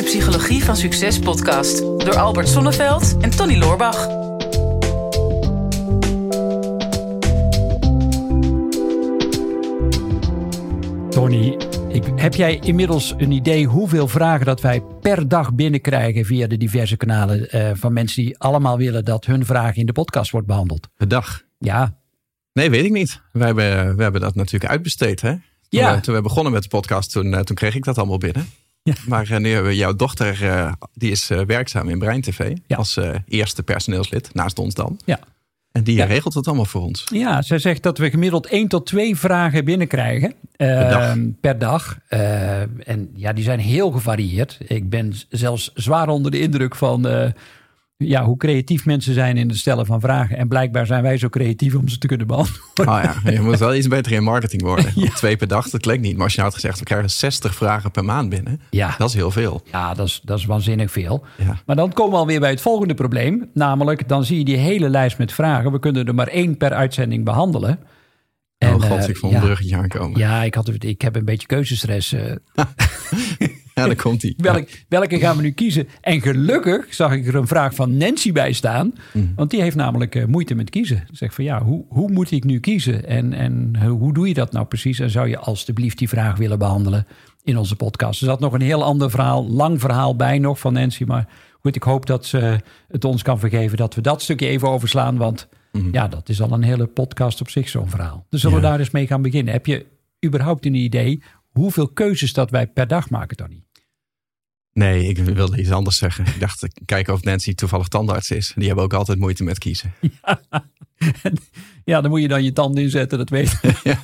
de Psychologie van Succes podcast door Albert Sonneveld en Tony Loorbach. Tony, ik, heb jij inmiddels een idee hoeveel vragen dat wij per dag binnenkrijgen via de diverse kanalen eh, van mensen die allemaal willen dat hun vraag in de podcast wordt behandeld? Per dag? Ja. Nee, weet ik niet. We hebben, we hebben dat natuurlijk uitbesteed. Hè? Toen, Ja. we, toen we begonnen met de podcast, toen, eh, toen kreeg ik dat allemaal binnen. Ja. Maar eh, nu hebben we jouw dochter, eh, die is eh, werkzaam in Brein TV. Ja. Als eerste personeelslid, naast ons dan. Ja. En die Ja. regelt het allemaal voor ons. Ja, zij zegt dat we gemiddeld één tot twee vragen binnenkrijgen eh, dag. per dag. En ja, die zijn heel gevarieerd. Ik ben zelfs zwaar onder de indruk van ja, hoe creatief mensen zijn in het stellen van vragen. En blijkbaar zijn wij zo creatief om ze te kunnen beantwoorden. Oh ja, je moet wel iets beter in marketing worden. Twee per dag, dat klinkt niet. Maar als je nou had gezegd, we krijgen 60 vragen per maand binnen. Ja. Dat is heel veel. Ja, dat is, dat is waanzinnig veel. Ja. Maar dan komen we alweer bij het volgende probleem. Namelijk, dan zie je die hele lijst met vragen. We kunnen er maar één per uitzending behandelen. oh god, eh, ik vond ja, een bruggetje aankomen. Ja, ik, had, ik heb een beetje keuzestress. daar komt hij. Welk, welke gaan we nu kiezen? En gelukkig zag ik er een vraag van Nancy bij staan. Want die heeft namelijk eh, moeite met kiezen. Zegt van ja, hoe, hoe moet ik nu kiezen? En, en eh, hoe doe je dat nou precies? En zou je alstublieft die vraag willen behandelen in onze podcast? Er zat nog een heel ander verhaal, lang verhaal bij nog van Nancy. Maar goed, ik hoop dat ze het ons kan vergeven dat we dat stukje even overslaan. Want ja, dat is al een hele podcast op zich, zo'n verhaal. Dus zullen we Ja. daar eens mee gaan beginnen? Heb je überhaupt een idee hoeveel keuzes dat wij per dag maken, Tony? Nee, ik wilde iets anders zeggen. Ik dacht, ik kijk of Nancy toevallig tandarts is. Die hebben ook altijd moeite met kiezen. Ja, dan moet je dan je tanden inzetten, dat weet ik.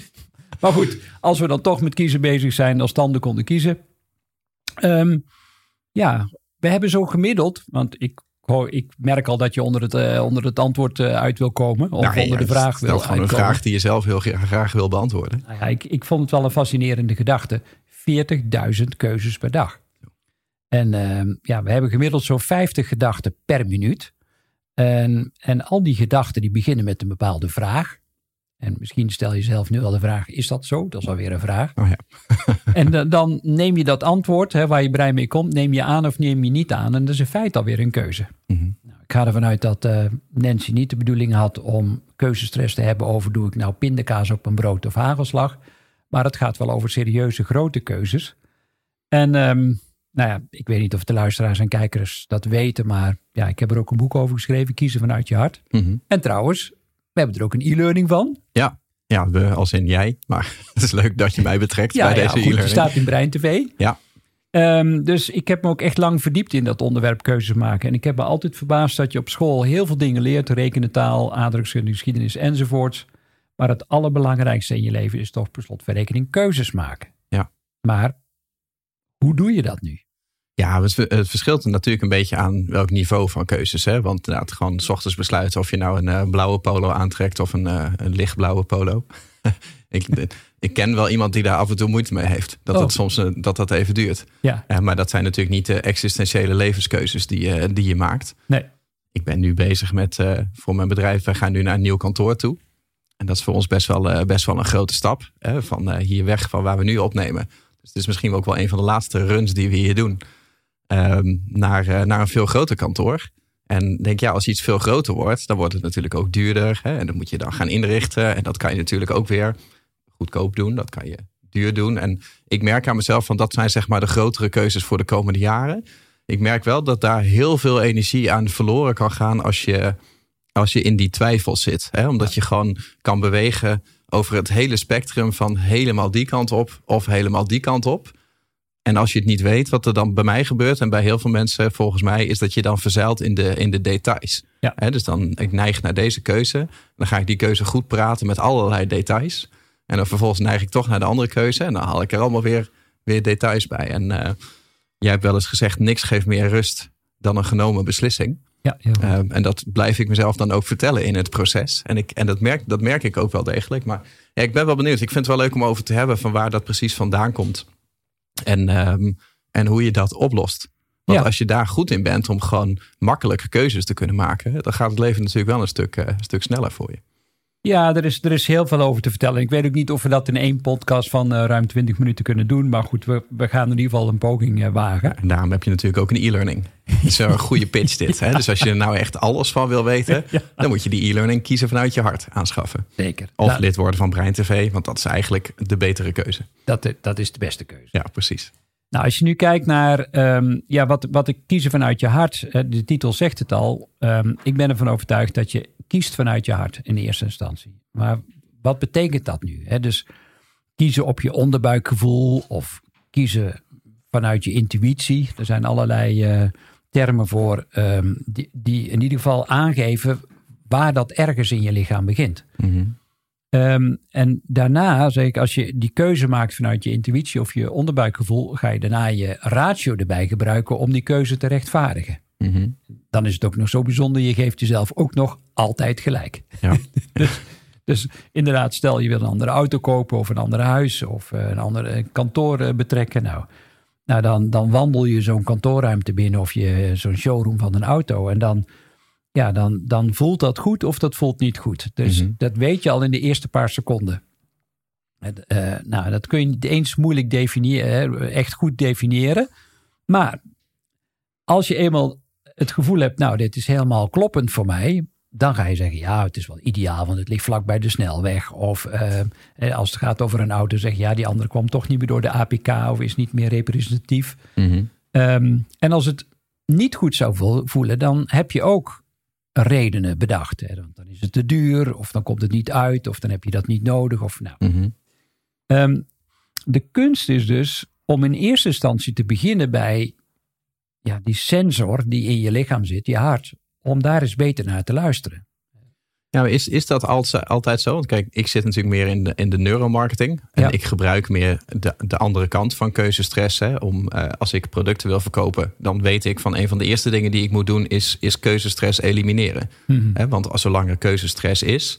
maar goed, als we dan toch met kiezen bezig zijn, als tanden konden kiezen. Ehm, ja, we hebben zo gemiddeld, want ik, hoor, ik merk al dat je onder het, eh, onder het antwoord eh, uit wil komen. Of Nou, onder ja, de vraag wil gewoon een uitkomen. vraag die je zelf heel graag, graag wil beantwoorden. Nou ja, ik, ik vond het wel een fascinerende gedachte. 40.000 keuzes per dag. En ehm, ja, we hebben gemiddeld zo'n 50 gedachten per minuut. En, en al die gedachten die beginnen met een bepaalde vraag. En misschien stel je zelf nu al de vraag, is dat zo? Dat is alweer een vraag. Oh ja. En da- dan neem je dat antwoord, hè, waar je brein mee komt, neem je aan of neem je niet aan. En dat is in feite alweer een keuze. Mhm. Nou, ik ga ervan uit dat eh, Nancy niet de bedoeling had om keuzestress te hebben over doe ik nou pindakaas op een brood of hagelslag. Maar het gaat wel over serieuze grote keuzes. En ehm, nou ja, ik weet niet of de luisteraars en kijkers dat weten, maar ja, ik heb er ook een boek over geschreven, Kiezen vanuit je hart. Mhm. En trouwens, we hebben er ook een e-learning van. Ja. ja, we als in jij. Maar het is leuk dat je mij betrekt Ja, bij ja deze goed, die e-learning. staat in Brein TV. Ja. Ehm, dus ik heb me ook echt lang verdiept in dat onderwerp keuzes maken. En ik heb me altijd verbaasd dat je op school heel veel dingen leert. Rekenen, taal, aardrijkskunde, geschiedenis enzovoorts. Maar het allerbelangrijkste in je leven is toch per slotverrekening keuzes maken. Ja. Maar hoe doe je dat nu? Ja, het, het verschilt natuurlijk een beetje aan welk niveau van keuzes. Hè? Want inderdaad, gewoon s ochtends besluiten of je nou een eh, blauwe polo aantrekt of een, eh, een lichtblauwe polo. ik, ik ken wel iemand die daar af en toe moeite mee heeft. Dat Oh. dat soms eh, dat dat even duurt. Ja, maar dat zijn natuurlijk niet de existentiële levenskeuzes die, je die je maakt. nee. Ik ben nu bezig met, voor mijn bedrijf, wij gaan nu naar een nieuw kantoor toe. En dat is voor ons best wel, eh, best wel een grote stap. Hè? Van eh, hier weg van waar we nu opnemen. Dus het is misschien ook wel een van de laatste runs die we hier doen. ehm, naar, eh, naar een veel groter kantoor. En denk ja, als iets veel groter wordt, dan wordt het natuurlijk ook duurder. Hè? En dan moet je dan gaan inrichten. En dat kan je natuurlijk ook weer goedkoop doen. Dat kan je duur doen. En ik merk aan mezelf van dat zijn zeg maar de grotere keuzes voor de komende jaren. Ik merk wel dat daar heel veel energie aan verloren kan gaan als je, als je in die twijfel zit. Hè? Omdat je gewoon kan bewegen over het hele spectrum van helemaal die kant op of helemaal die kant op. En als je het niet weet, wat er dan bij mij gebeurt en bij heel veel mensen volgens mij, is dat je dan verzeilt in de, in de details. Ja. Hè, dus dan ik neig naar deze keuze. Dan ga ik die keuze goed praten met allerlei details. En dan vervolgens neig ik toch naar de andere keuze. En dan haal ik er allemaal weer, weer details bij. En eh, jij hebt wel eens gezegd, niks geeft meer rust dan een genomen beslissing. Ja, heel. Um, en dat blijf ik mezelf dan ook vertellen in het proces. En, ik, en dat, merk, dat merk ik ook wel degelijk. Maar ja, ik ben wel benieuwd. Ik vind het wel leuk om over te hebben van waar dat precies vandaan komt. En, um, en hoe je dat oplost. Want Ja. als je daar goed in bent om gewoon makkelijke keuzes te kunnen maken, dan gaat het leven natuurlijk wel een stuk, uh, een stuk sneller voor je. Ja, er is, er is heel veel over te vertellen. Ik weet ook niet of we dat in één podcast van uh, ruim 20 minuten kunnen doen. Maar goed, we, we gaan in ieder geval een poging uh, wagen. En daarom heb je natuurlijk ook een e-learning. Dat is een goede pitch dit. Hè? Dus als je er nou echt alles van wil weten, ja. dan moet je die e-learning kiezen vanuit je hart aanschaffen. Zeker. Of nou, lid worden van Brein TV, want dat is eigenlijk de betere keuze. Dat, dat is de beste keuze. Ja, precies. Nou, als je nu kijkt naar um, ja, wat, wat ik kiezen vanuit je hart, de titel zegt het al. Um, ik ben ervan overtuigd dat je kiest vanuit je hart in eerste instantie. Maar wat betekent dat nu? Dus kiezen op je onderbuikgevoel of kiezen vanuit je intuïtie. Er zijn allerlei uh, termen voor um, die, die, in ieder geval aangeven waar dat ergens in je lichaam begint. Mm-hmm. Um, en daarna, zeg ik, als je die keuze maakt vanuit je intuïtie of je onderbuikgevoel, ga je daarna je ratio erbij gebruiken om die keuze te rechtvaardigen. Mm-hmm. Dan is het ook nog zo bijzonder, je geeft jezelf ook nog altijd gelijk. Ja. dus, dus, inderdaad, stel je wil een andere auto kopen of een ander huis of een ander kantoor betrekken. Nou, nou dan, dan wandel je zo'n kantoorruimte binnen of je zo'n showroom van een auto. En dan, ja, dan, dan voelt dat goed of dat voelt niet goed. Dus Mhm. dat weet je al in de eerste paar seconden. Het, eh, nou, dat kun je niet eens moeilijk definiëren, echt goed definiëren. Maar als je eenmaal het gevoel hebt, nou, dit is helemaal kloppend voor mij, dan ga je zeggen, ja, het is wel ideaal, want het ligt vlak bij de snelweg. Of eh, als het gaat over een auto, zeg je, ja, die andere kwam toch niet meer door de APK of is niet meer representatief. Mhm. Um, en als het niet goed zou voelen, dan heb je ook redenen bedacht. Hè. Dan, dan is het te duur, of dan komt het niet uit, of dan heb je dat niet nodig. Of, nou. Mhm. um, de kunst is dus om in eerste instantie te beginnen bij ja, die sensor die in je lichaam zit, je hart, om daar eens beter naar te luisteren. Ja, is, is dat altijd, zo? Want kijk, ik zit natuurlijk meer in de, in de neuromarketing. En Ja. ik gebruik meer de, de andere kant van keuzestress. Hè, om, eh, als ik producten wil verkopen, dan weet ik van een van de eerste dingen die ik moet doen, is, is keuzestress elimineren. Hè, want als zolang er keuzestress is,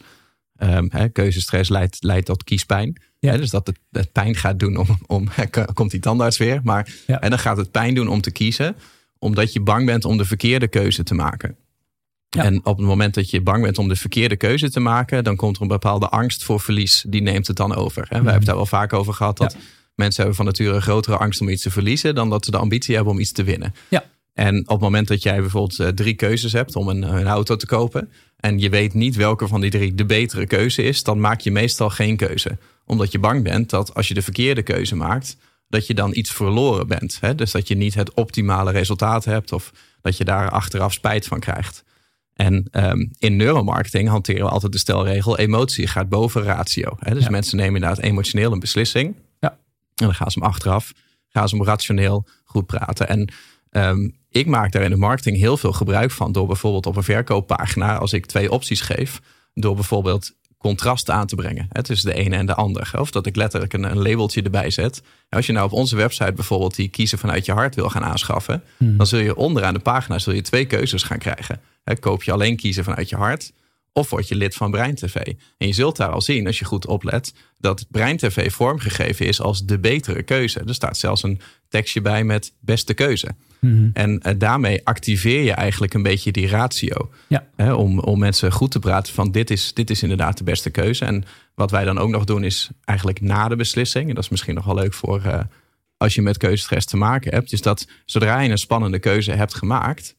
ehm, hè, keuzestress leidt, leidt tot kiespijn. Ja. Hè, dus dat het, het pijn gaat doen om, om komt die tandarts weer. Maar Ja. en dan gaat het pijn doen om te kiezen, omdat je bang bent om de verkeerde keuze te maken. Ja. En op het moment dat je bang bent om de verkeerde keuze te maken, dan komt er een bepaalde angst voor verlies. Die neemt het dan over. Hè? We hebben het daar wel vaak over gehad dat Mhm. Ja. mensen hebben van nature een grotere angst om iets te verliezen dan dat ze de ambitie hebben om iets te winnen. Ja. En op het moment dat jij bijvoorbeeld eh, drie keuzes hebt om een, een auto te kopen. en je weet niet welke van die drie de betere keuze is, dan maak je meestal geen keuze. Omdat je bang bent dat als je de verkeerde keuze maakt, dat je dan iets verloren bent. Hè? Dus dat je niet het optimale resultaat hebt of dat je daar achteraf spijt van krijgt. En ehm, in neuromarketing hanteren we altijd de stelregel: emotie gaat boven ratio. Hè? Dus Ja. mensen nemen inderdaad emotioneel een beslissing. Ja. En dan gaan ze hem achteraf, gaan ze hem rationeel goed praten. En ehm, ik maak daar in de marketing heel veel gebruik van door bijvoorbeeld op een verkooppagina, als ik twee opties geef, door bijvoorbeeld contrast aan te brengen hè, tussen de ene en de ander. Of dat ik letterlijk een, een labeltje erbij zet. En als je nou op onze website bijvoorbeeld die kiezen vanuit je hart wil gaan aanschaffen, dan zul je onderaan de pagina zul je twee keuzes gaan krijgen. Hè, koop je alleen kiezen vanuit je hart, of word je lid van Brein TV. En je zult daar al zien, als je goed oplet, dat Brein TV vormgegeven is als de betere keuze. Er staat zelfs een tekstje bij met beste keuze. En eh, daarmee activeer je eigenlijk een beetje die ratio. Ja. Hè, om, om mensen goed te praten van dit is, dit is inderdaad de beste keuze. En wat wij dan ook nog doen is eigenlijk na de beslissing. En dat is misschien nog wel leuk voor eh, als je met keuzestress te maken hebt. Is dat zodra je een spannende keuze hebt gemaakt.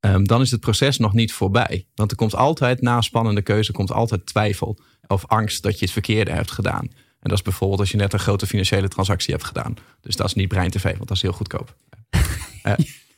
Ehm, dan is het proces nog niet voorbij. Want er komt altijd na spannende keuze komt altijd twijfel of angst dat je het verkeerde hebt gedaan. En dat is bijvoorbeeld als je net een grote financiële transactie hebt gedaan. Dus dat is niet Brein TV, want dat is heel goedkoop. Eh,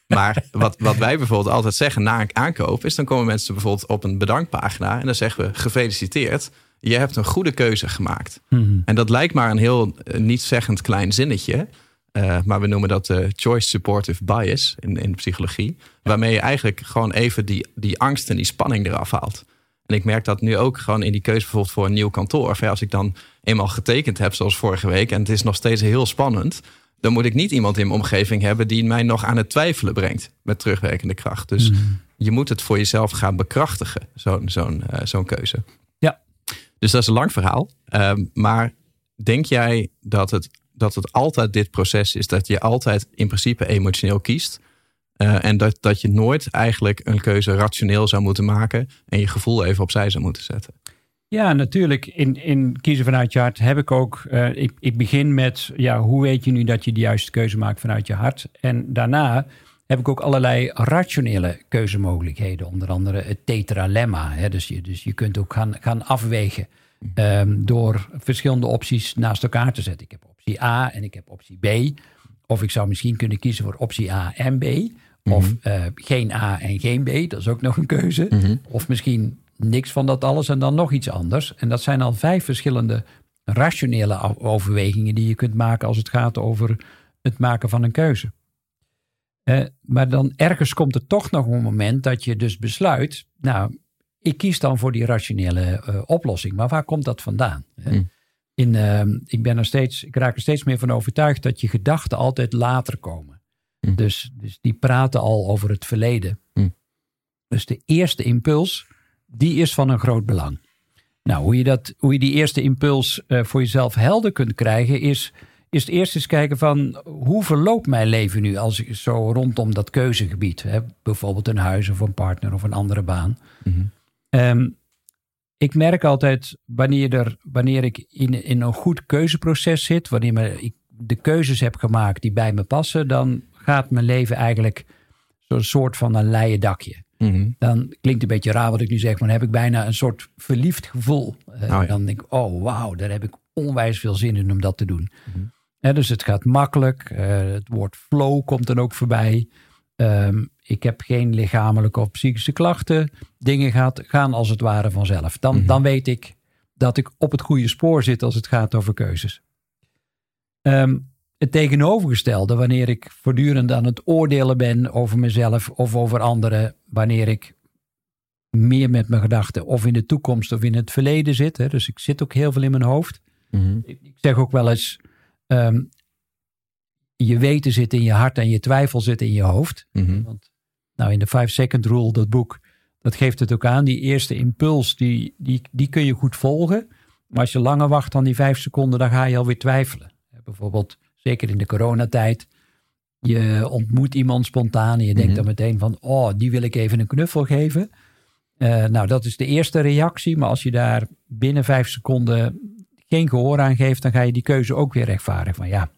maar wat, wat wij bijvoorbeeld altijd zeggen na een aankoop, is dan komen mensen bijvoorbeeld op een bedankpagina en dan zeggen we gefeliciteerd, je hebt een goede keuze gemaakt. En dat lijkt maar een heel eh, niet-zeggend klein zinnetje, eh, maar we noemen dat de choice supportive bias in, in psychologie, waarmee je eigenlijk gewoon even die, die angst en die spanning eraf haalt. En ik merk dat nu ook gewoon in die keuze bijvoorbeeld voor een nieuw kantoor. Of ja, als ik dan eenmaal getekend heb, zoals vorige week, en het is nog steeds heel spannend, dan moet ik niet iemand in mijn omgeving hebben die mij nog aan het twijfelen brengt met terugwerkende kracht. Dus je moet het voor jezelf gaan bekrachtigen, zo'n zo'n eh, zo'n keuze. Ja. Dus dat is een lang verhaal. Ehm, maar denk jij dat het, dat het altijd dit proces is? Dat je altijd in principe emotioneel kiest? eh, en dat, dat je nooit eigenlijk een keuze rationeel zou moeten maken en je gevoel even opzij zou moeten zetten. Ja, natuurlijk. In, in kiezen vanuit je hart heb ik ook. Uh, ik, ik begin met ja, hoe weet je nu dat je de juiste keuze maakt vanuit je hart? En daarna heb ik ook allerlei rationele keuzemogelijkheden. Onder andere het tetralemma. Hè? Dus, je, dus je kunt ook gaan, gaan afwegen um, door verschillende opties naast elkaar te zetten. Ik heb optie A en ik heb optie B. Of ik zou misschien kunnen kiezen voor optie A en B. Of uh, geen A en geen B. Dat is ook nog een keuze. Mm -hmm. Of misschien niks van dat alles en dan nog iets anders. En dat zijn al vijf verschillende rationele overwegingen die je kunt maken als het gaat over het maken van een keuze. Uh, maar dan ergens komt er toch nog een moment dat je dus besluit, nou, ik kies dan voor die rationele uh, oplossing. Maar waar komt dat vandaan? Mm. In, uh, ik, ben er steeds, ik raak er steeds meer van overtuigd dat je gedachten altijd later komen. Mm. Dus, dus die praten al over het verleden. Mm. Dus de eerste impuls die is van een groot belang. Nou, hoe je, dat, hoe je die eerste impuls uh, voor jezelf helder kunt krijgen, is, is het eerst eens kijken van hoe verloopt mijn leven nu als ik zo rondom dat keuzegebied, hè? bijvoorbeeld een huis of een partner of een andere baan. Um, ik merk altijd wanneer, er, wanneer ik in, in een goed keuzeproces zit, wanneer ik de keuzes heb gemaakt die bij me passen, dan gaat mijn leven eigenlijk zo'n soort van een leien dakje. Mm-hmm. Dan klinkt een beetje raar wat ik nu zeg, maar dan heb ik bijna een soort verliefd gevoel. Uh, oh ja. Dan denk ik, oh wauw, daar heb ik onwijs veel zin in om dat te doen. Uh, dus het gaat makkelijk. Uh, het woord flow komt dan ook voorbij. Um, ik heb geen lichamelijke of psychische klachten. Dingen gaat, gaan als het ware vanzelf. Dan, mm-hmm. dan weet ik dat ik op het goede spoor zit als het gaat over keuzes. Um, het tegenovergestelde, wanneer ik voortdurend aan het oordelen ben over mezelf of over anderen, wanneer ik meer met mijn gedachten of in de toekomst of in het verleden zit. Hè, dus ik zit ook heel veel in mijn hoofd. Mm-hmm. ik, ik, zeg ook wel eens, um, je weten zit in je hart en je twijfel zit in je hoofd. Mm-hmm. Want nou, in de 5 second rule, dat boek, dat geeft het ook aan. Die eerste impuls, die, die, die kun je goed volgen. Maar als je langer wacht dan die vijf seconden, dan ga je alweer twijfelen. Bijvoorbeeld zeker in de coronatijd. Je ontmoet iemand spontaan en je denkt mm dan meteen van, oh, die wil ik even een knuffel geven. Uh, nou, dat is de eerste reactie. Maar als je daar binnen vijf seconden geen gehoor aan geeft, dan ga je die keuze ook weer rechtvaardigen. Van ja,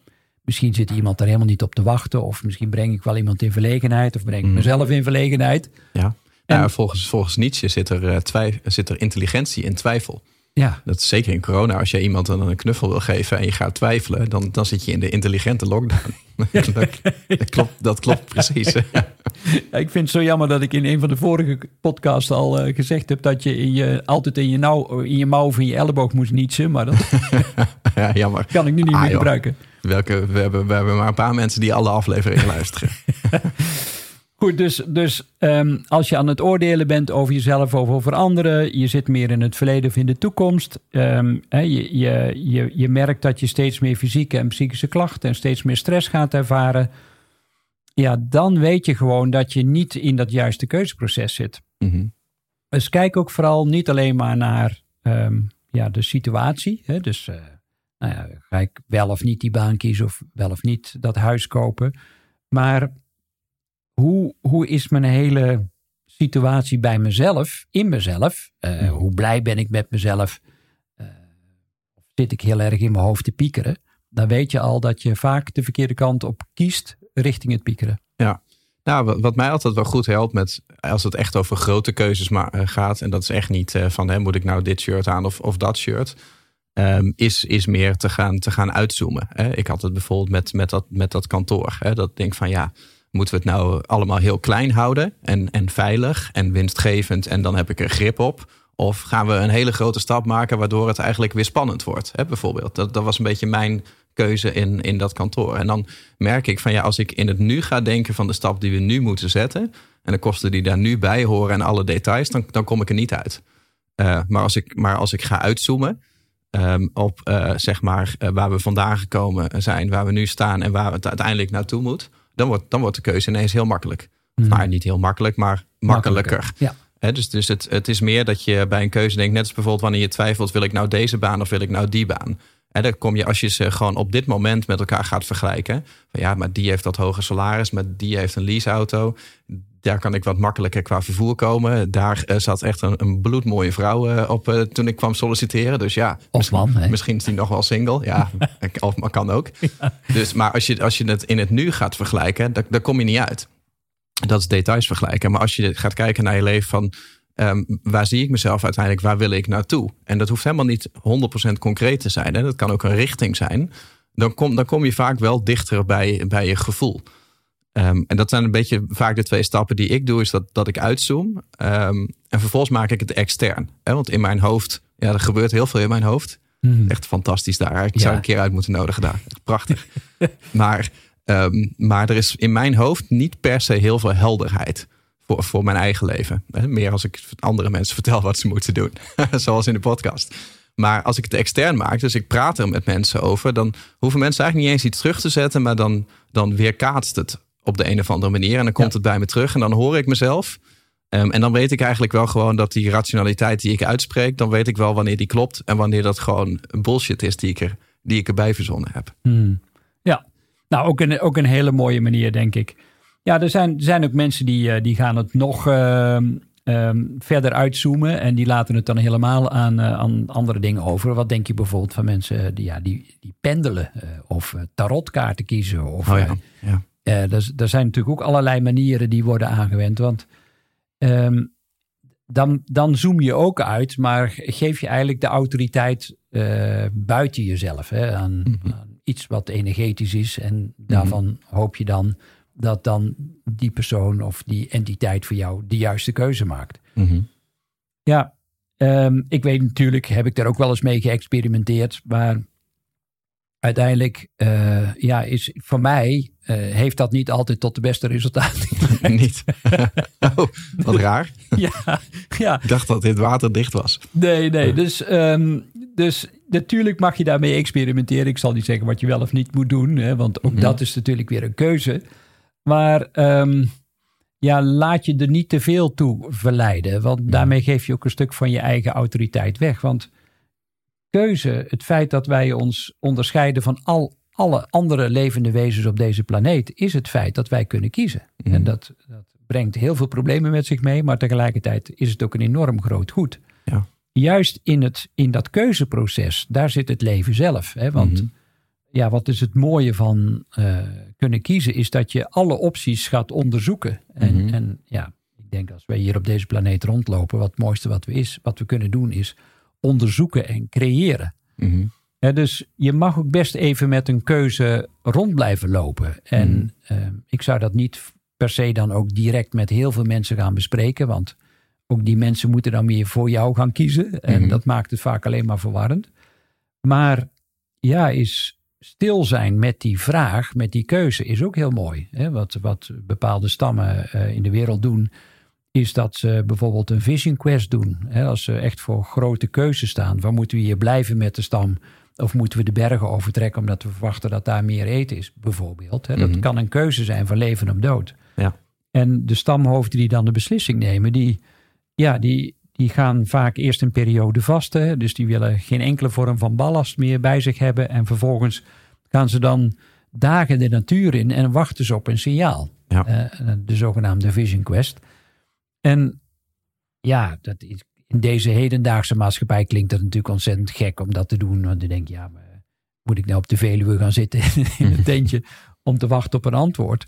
misschien zit iemand daar helemaal niet op te wachten. Of misschien breng ik wel iemand in verlegenheid. Of breng ik mm mezelf in verlegenheid. Ja, en, ja volgens, volgens Nietzsche zit er, twijf, zit er intelligentie in twijfel. Ja. Dat is zeker in corona. Als je iemand dan een knuffel wil geven en je gaat twijfelen, dan, dan zit je in de intelligente lockdown. dat, dat, klopt, dat klopt precies. Ja, ik vind het zo jammer dat ik in een van de vorige podcasts al uh, gezegd heb dat je, in je altijd in je, nauw, in je mouw of in je elleboog moest nietsen. Maar dat ja, jammer. kan ik nu niet ah, meer joh. gebruiken. Welke, we, hebben, we hebben maar een paar mensen die alle afleveringen luisteren. Goed, dus, dus um, als je aan het oordelen bent over jezelf of over anderen, je zit meer in het verleden of in de toekomst, um, he, je, je, je, je merkt dat je steeds meer fysieke en psychische klachten en steeds meer stress gaat ervaren, ja, dan weet je gewoon dat je niet in dat juiste keuzeproces zit. Mm-hmm. Dus kijk ook vooral niet alleen maar naar um, ja, de situatie. Hè? Dus uh, nou ja, ga ik wel of niet die baan kiezen of wel of niet dat huis kopen. Maar hoe, hoe is mijn hele situatie bij mezelf, in mezelf? Uh, hoe blij ben ik met mezelf? Uh, zit ik heel erg in mijn hoofd te piekeren? Dan weet je al dat je vaak de verkeerde kant op kiest richting het piekeren. Ja, nou, wat mij altijd wel goed helpt met als het echt over grote keuzes eh, gaat, en dat is echt niet van hè, moet ik nou dit shirt aan of, of dat shirt, um, is, is meer te gaan, te gaan uitzoomen. Hè. Ik had het bijvoorbeeld met, met, dat, met dat kantoor. Hè, dat denk van ja, Moeten we het nou allemaal heel klein houden en, en veilig en winstgevend en dan heb ik er grip op? Of gaan we een hele grote stap maken waardoor het eigenlijk weer spannend wordt? Hè, bijvoorbeeld. Dat, dat was een beetje mijn keuze in, in dat kantoor. En dan merk ik van ja, als ik in het nu ga denken van de stap die we nu moeten zetten. En de kosten die daar nu bij horen en alle details, dan, dan kom ik er niet uit. Uh, maar, als ik, maar als ik ga uitzoomen um, op uh, zeg maar uh, waar we vandaan gekomen zijn, waar we nu staan en waar het uiteindelijk naartoe moet dan wordt, dan wordt de keuze ineens heel makkelijk. Mm. Maar niet heel makkelijk, maar makkelijker. Ja. dus dus het, het is meer dat je bij een keuze denkt, net als bijvoorbeeld wanneer je twijfelt, wil ik nou deze baan of wil ik nou die baan? En dan kom je, als je ze gewoon op dit moment met elkaar gaat vergelijken. Van ja, maar die heeft dat hoge salaris, maar die heeft een leaseauto. Daar kan ik wat makkelijker qua vervoer komen. Daar uh, zat echt een, een bloedmooie vrouw uh, op uh, toen ik kwam solliciteren. Dus ja, of man, misschien, misschien is die nog wel single. Ja, of maar kan ook. Ja. Dus, maar als je, als je het in het nu gaat vergelijken, daar, daar kom je niet uit. Dat is details vergelijken. Maar als je gaat kijken naar je leven van Um, waar zie ik mezelf uiteindelijk? Waar wil ik naartoe? En dat hoeft helemaal niet 100% concreet te zijn. Hè? Dat kan ook een richting zijn. Dan kom, dan kom je vaak wel dichter bij, bij je gevoel. Um, en dat zijn een beetje vaak de twee stappen die ik doe. Is dat, dat ik uitzoom. Um, en vervolgens maak ik het extern. Hè? Want in mijn hoofd, ja, er gebeurt heel veel in mijn hoofd. Mm. Echt fantastisch daar. Ik zou een keer uit moeten nodigen daar. Prachtig. maar, maar er is in mijn hoofd niet per se heel veel helderheid voor, voor mijn eigen leven. Meer als ik andere mensen vertel wat ze moeten doen. Zoals in de podcast. Maar als ik het extern maak, dus ik praat er met mensen over, dan hoeven mensen eigenlijk niet eens iets terug te zetten, maar dan, dan weerkaatst het op de een of andere manier. En dan komt het bij me terug en dan hoor ik mezelf. Um, en dan weet ik eigenlijk wel gewoon dat die rationaliteit die ik uitspreek, dan weet ik wel wanneer die klopt en wanneer dat gewoon bullshit is die ik, er, die ik erbij verzonnen heb. Hmm. Ja, nou ook een, ook een hele mooie manier, denk ik. Ja, er zijn, er zijn ook mensen die, eh, die gaan het nog uh, um, verder uitzoomen. En die laten het dan helemaal aan, uh, aan andere dingen over. Wat denk je bijvoorbeeld van mensen die, ja, die, die pendelen of tarotkaarten kiezen? Of, oh ja, ja. er, er zijn natuurlijk ook allerlei manieren die worden aangewend. Want um, dan, dan zoom je ook uit, maar geef je eigenlijk de autoriteit buiten jezelf. Hè, aan, mm -hmm. aan, iets wat energetisch is. En daarvan mm -hmm. hoop je dan dat dan die persoon of die entiteit voor jou de juiste keuze maakt. Mm -hmm. Ja, um, ik weet natuurlijk, heb ik daar ook wel eens mee geëxperimenteerd, maar uiteindelijk, uh, ja, is voor mij uh, heeft dat niet altijd tot de beste resultaten. niet. oh, wat raar. ja, ja. Ik dacht dat dit waterdicht was. Nee, nee. Dus, um, dus natuurlijk mag je daarmee experimenteren. Ik zal niet zeggen wat je wel of niet moet doen, hè, want ook mm -hmm. dat is natuurlijk weer een keuze. Maar um, ja, laat je er niet te veel toe verleiden. Want daarmee geef je ook een stuk van je eigen autoriteit weg. Want keuze, het feit dat wij ons onderscheiden van al, alle andere levende wezens op deze planeet, is het feit dat wij kunnen kiezen. Mhm. En dat, dat brengt heel veel problemen met zich mee, maar tegelijkertijd is het ook een enorm groot goed. Ja. Juist in, het, in dat keuzeproces, daar zit het leven zelf. Hè? Want Mhm. Ja, wat is het mooie van eh, kunnen kiezen, is dat je alle opties gaat onderzoeken. En, Mhm. en ja, ik denk als wij hier op deze planeet rondlopen, wat het mooiste wat we, is, wat we kunnen doen is onderzoeken en creëren. Mhm. Dus je mag ook best even met een keuze rond blijven lopen. En Mhm. eh, ik zou dat niet per se dan ook direct met heel veel mensen gaan bespreken, want ook die mensen moeten dan weer voor jou gaan kiezen. En dat maakt het vaak alleen maar verwarrend. Maar ja, is stil zijn met die vraag, met die keuze, is ook heel mooi. Hè? Wat, wat bepaalde stammen eh, in de wereld doen, is dat ze bijvoorbeeld een vision quest doen. Hè? Als ze echt voor grote keuzes staan. Waar moeten we hier blijven met de stam? Of moeten we de bergen overtrekken omdat we verwachten dat daar meer eten is, bijvoorbeeld. Hè? Dat Mhm. kan een keuze zijn van leven of dood. Ja. En de stamhoofden die dan de beslissing nemen, die, ja, die, die gaan vaak eerst een periode vasten. Dus die willen geen enkele vorm van ballast meer bij zich hebben. En vervolgens gaan ze dan dagen de natuur in en wachten ze op een signaal. Ja. Eh, de zogenaamde Vision Quest. En ja, dat is, in deze hedendaagse maatschappij klinkt dat natuurlijk ontzettend gek om dat te doen. Want dan denk je, ja, maar moet ik nou op de Veluwe gaan zitten in een tentje om te wachten op een antwoord?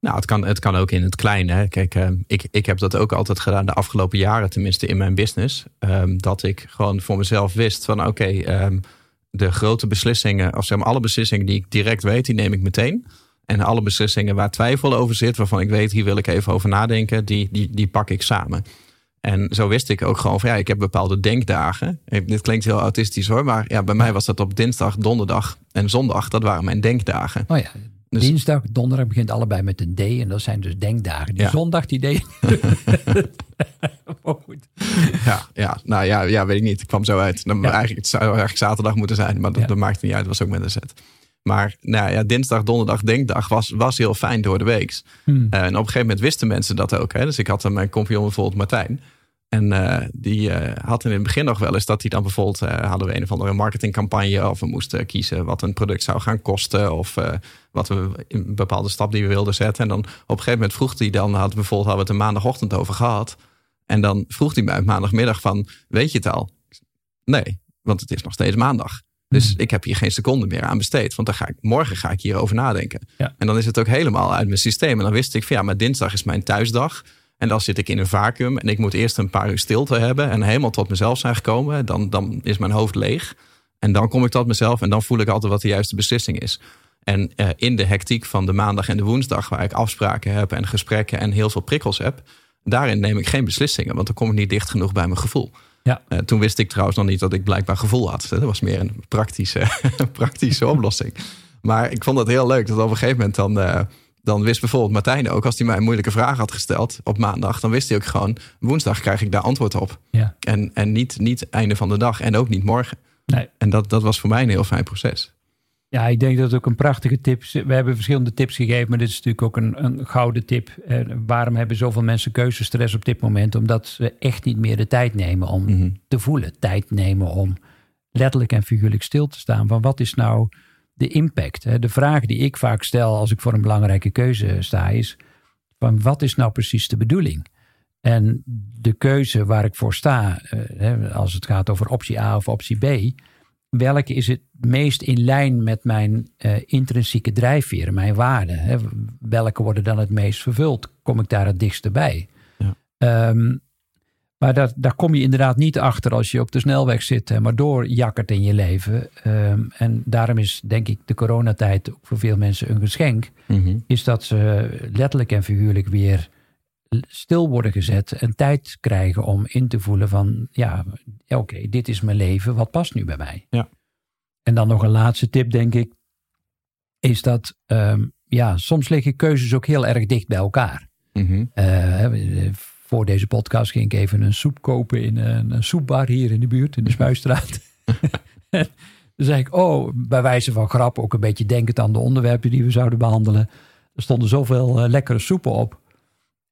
Nou, het kan, het kan ook in het kleine. Hè. Kijk, eh, ik, ik heb dat ook altijd gedaan de afgelopen jaren, tenminste in mijn business. ehm, dat ik gewoon voor mezelf wist van oké, ehm, de grote beslissingen, of zeg maar alle beslissingen die ik direct weet, die neem ik meteen. En alle beslissingen waar twijfel over zit, waarvan ik weet, hier wil ik even over nadenken, die, die, die pak ik samen. En zo wist ik ook gewoon van ja, ik heb bepaalde denkdagen. Eh, Dit klinkt heel autistisch hoor, maar ja, bij mij was dat op dinsdag, donderdag en zondag. Dat waren mijn denkdagen. Oh ja, Dus- dinsdag, donderdag begint allebei met een D. En dat zijn dus denkdagen. Die Ja. zondag, die D. oh, goed. Ja, ja, nou ja, ja, weet ik niet. Ik kwam zo uit. Dan Ja. eigenlijk, het zou eigenlijk zaterdag moeten zijn, maar dat, Ja. dat maakt niet uit. Het was ook met een zet. Maar nou ja, dinsdag, donderdag, denkdag was, was heel fijn door de week. Hmm. en op een gegeven moment wisten mensen dat ook. Hè? Dus ik had dan mijn compagnon bijvoorbeeld Martijn. En uh, die uh, had in het begin nog wel eens dat hij dan bijvoorbeeld uh, hadden we een of andere marketingcampagne of we moesten kiezen wat een product zou gaan kosten of wat we in een bepaalde stap die we wilden zetten. En dan op een gegeven moment vroeg hij dan, had bijvoorbeeld hadden we het een maandagochtend over gehad. En dan vroeg hij mij maandagmiddag van, weet je het al? Nee, want het is nog steeds maandag. Dus ik heb hier geen seconde meer aan besteed. Want dan ga ik, morgen ga ik hierover nadenken. Ja. En dan is het ook helemaal uit mijn systeem. En dan wist ik van ja, maar dinsdag is mijn thuisdag. En dan zit ik in een vacuüm. En ik moet eerst een paar uur stilte hebben. En helemaal tot mezelf zijn gekomen. Dan, dan is mijn hoofd leeg. En dan kom ik tot mezelf. En dan voel ik altijd wat de juiste beslissing is. En uh, in de hectiek van de maandag en de woensdag, waar ik afspraken heb en gesprekken en heel veel prikkels heb, daarin neem ik geen beslissingen, want dan kom ik niet dicht genoeg bij mijn gevoel. Ja. Uh, toen wist ik trouwens nog niet dat ik blijkbaar gevoel had. Dat was meer een praktische, praktische oplossing. Maar ik vond het heel leuk dat op een gegeven moment dan, uh, dan wist bijvoorbeeld Martijn ook, als hij mij een moeilijke vraag had gesteld op maandag, dan wist hij ook gewoon, woensdag krijg ik daar antwoord op. Ja. En, en niet, niet einde van de dag en ook niet morgen. Nee. En dat, dat was voor mij een heel fijn proces. Ja, ik denk dat het ook een prachtige tip is. We hebben verschillende tips gegeven, maar dit is natuurlijk ook een, een gouden tip. Eh, waarom hebben zoveel mensen keuzestress op dit moment? Omdat ze echt niet meer de tijd nemen om Mhm. te voelen. Tijd nemen om letterlijk en figuurlijk stil te staan. Van wat is nou de impact? Hè? De vraag die ik vaak stel als ik voor een belangrijke keuze sta is: van wat is nou precies de bedoeling? En de keuze waar ik voor sta, eh, hè, als het gaat over optie A of optie B, welke is het meest in lijn met mijn eh, intrinsieke drijfveren, mijn waarden? Welke worden dan het meest vervuld? Kom ik daar het dichtst bij? Ja. Ehm, maar dat, daar kom je inderdaad niet achter als je op de snelweg zit, hè, maar doorjakkert in je leven. Ehm, en daarom is denk ik de coronatijd ook voor veel mensen een geschenk. Mhm. Is dat ze letterlijk en figuurlijk weer stil worden gezet en tijd krijgen om in te voelen van ja, oké, dit is mijn leven, wat past nu bij mij? Ja. En dan nog een laatste tip, denk ik, is dat ehm, ja, soms liggen keuzes ook heel erg dicht bij elkaar. Mhm. Eh, voor deze podcast ging ik even een soep kopen in een, een soepbar hier in de buurt, in de Spuistraat. Dan zei ik, oh, bij wijze van grap, ook een beetje denkend aan de onderwerpen die we zouden behandelen. Er stonden zoveel eh, lekkere soepen op.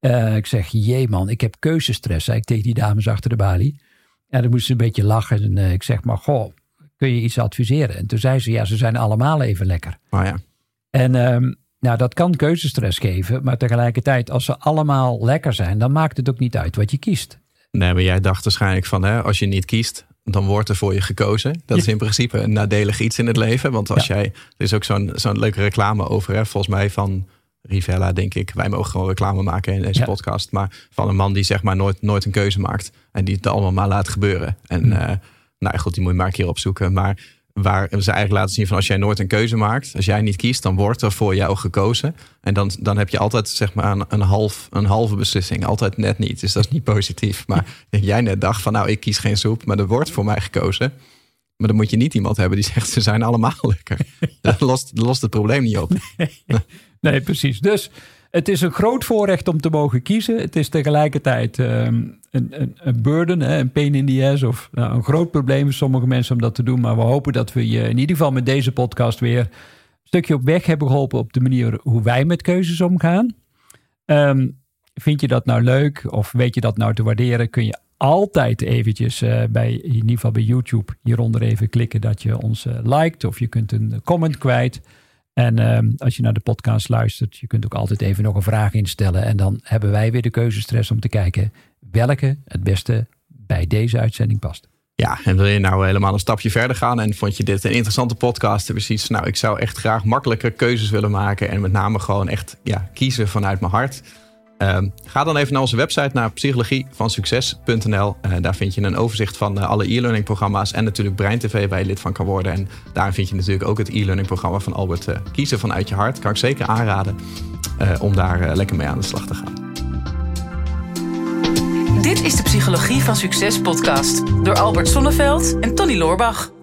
Uh, ik zeg, jee man, ik heb keuzestress, zei ik tegen die dames achter de balie. En dan moesten ze een beetje lachen. En uh, ik zeg, maar goh, kun je iets adviseren? En toen zei ze, ja, ze zijn allemaal even lekker. Maar ja. En um, nou, dat kan keuzestress geven. Maar tegelijkertijd, als ze allemaal lekker zijn, dan maakt het ook niet uit wat je kiest. Nee, maar jij dacht waarschijnlijk van, hè, als je niet kiest, dan wordt er voor je gekozen. Dat is in principe een nadelig iets in het leven. Want als Ja. jij, er is ook zo'n zo'n leuke reclame over, hè, volgens mij van Rivella, denk ik. Wij mogen gewoon reclame maken in deze Ja. podcast. Maar van een man die zeg maar nooit, nooit een keuze maakt. En die het allemaal maar laat gebeuren. En Hmm. eh, nou goed, die moet je maar een keer opzoeken. Maar waar ze eigenlijk laten zien van als jij nooit een keuze maakt. Als jij niet kiest, dan wordt er voor jou gekozen. En dan, dan heb je altijd zeg maar een, een, half, een halve beslissing. Altijd net niet. Dus dat is niet positief. Maar jij net dacht van nou, ik kies geen soep. Maar er wordt voor mij gekozen. Maar dan moet je niet iemand hebben die zegt ze zijn allemaal lekker. Dat lost, dat lost het probleem niet op. Nee, precies. Dus het is een groot voorrecht om te mogen kiezen. Het is tegelijkertijd ehm, een, een, een burden, hè, een pain in the ass. Of nou, een groot probleem voor sommige mensen om dat te doen. Maar we hopen dat we je in ieder geval met deze podcast weer een stukje op weg hebben geholpen op de manier hoe wij met keuzes omgaan. Ehm, vind je dat nou leuk of weet je dat nou te waarderen? Kun je altijd eventjes eh, bij, in ieder geval bij YouTube hieronder even klikken dat je ons eh, liked. Of je kunt een comment kwijt. En ehm, als je naar de podcast luistert, je kunt ook altijd even nog een vraag instellen. En dan hebben wij weer de keuzestress om te kijken welke het beste bij deze uitzending past. Ja, en wil je nou helemaal een stapje verder gaan en vond je dit een interessante podcast? Zoiets, nou, ik zou echt graag makkelijker keuzes willen maken en met name gewoon echt ja, kiezen vanuit mijn hart. Ehm, ga dan even naar onze website, naar psychologievansucces.nl. Uh, daar vind je een overzicht van eh, alle e-learning programma's en natuurlijk Brein TV waar je lid van kan worden. En daar vind je natuurlijk ook het e-learning programma van Albert eh, Kiezen vanuit je hart. Kan ik zeker aanraden eh, om daar eh, lekker mee aan de slag te gaan. Dit is de Psychologie van Succes podcast door Albert Sonneveld en Tony Loorbach.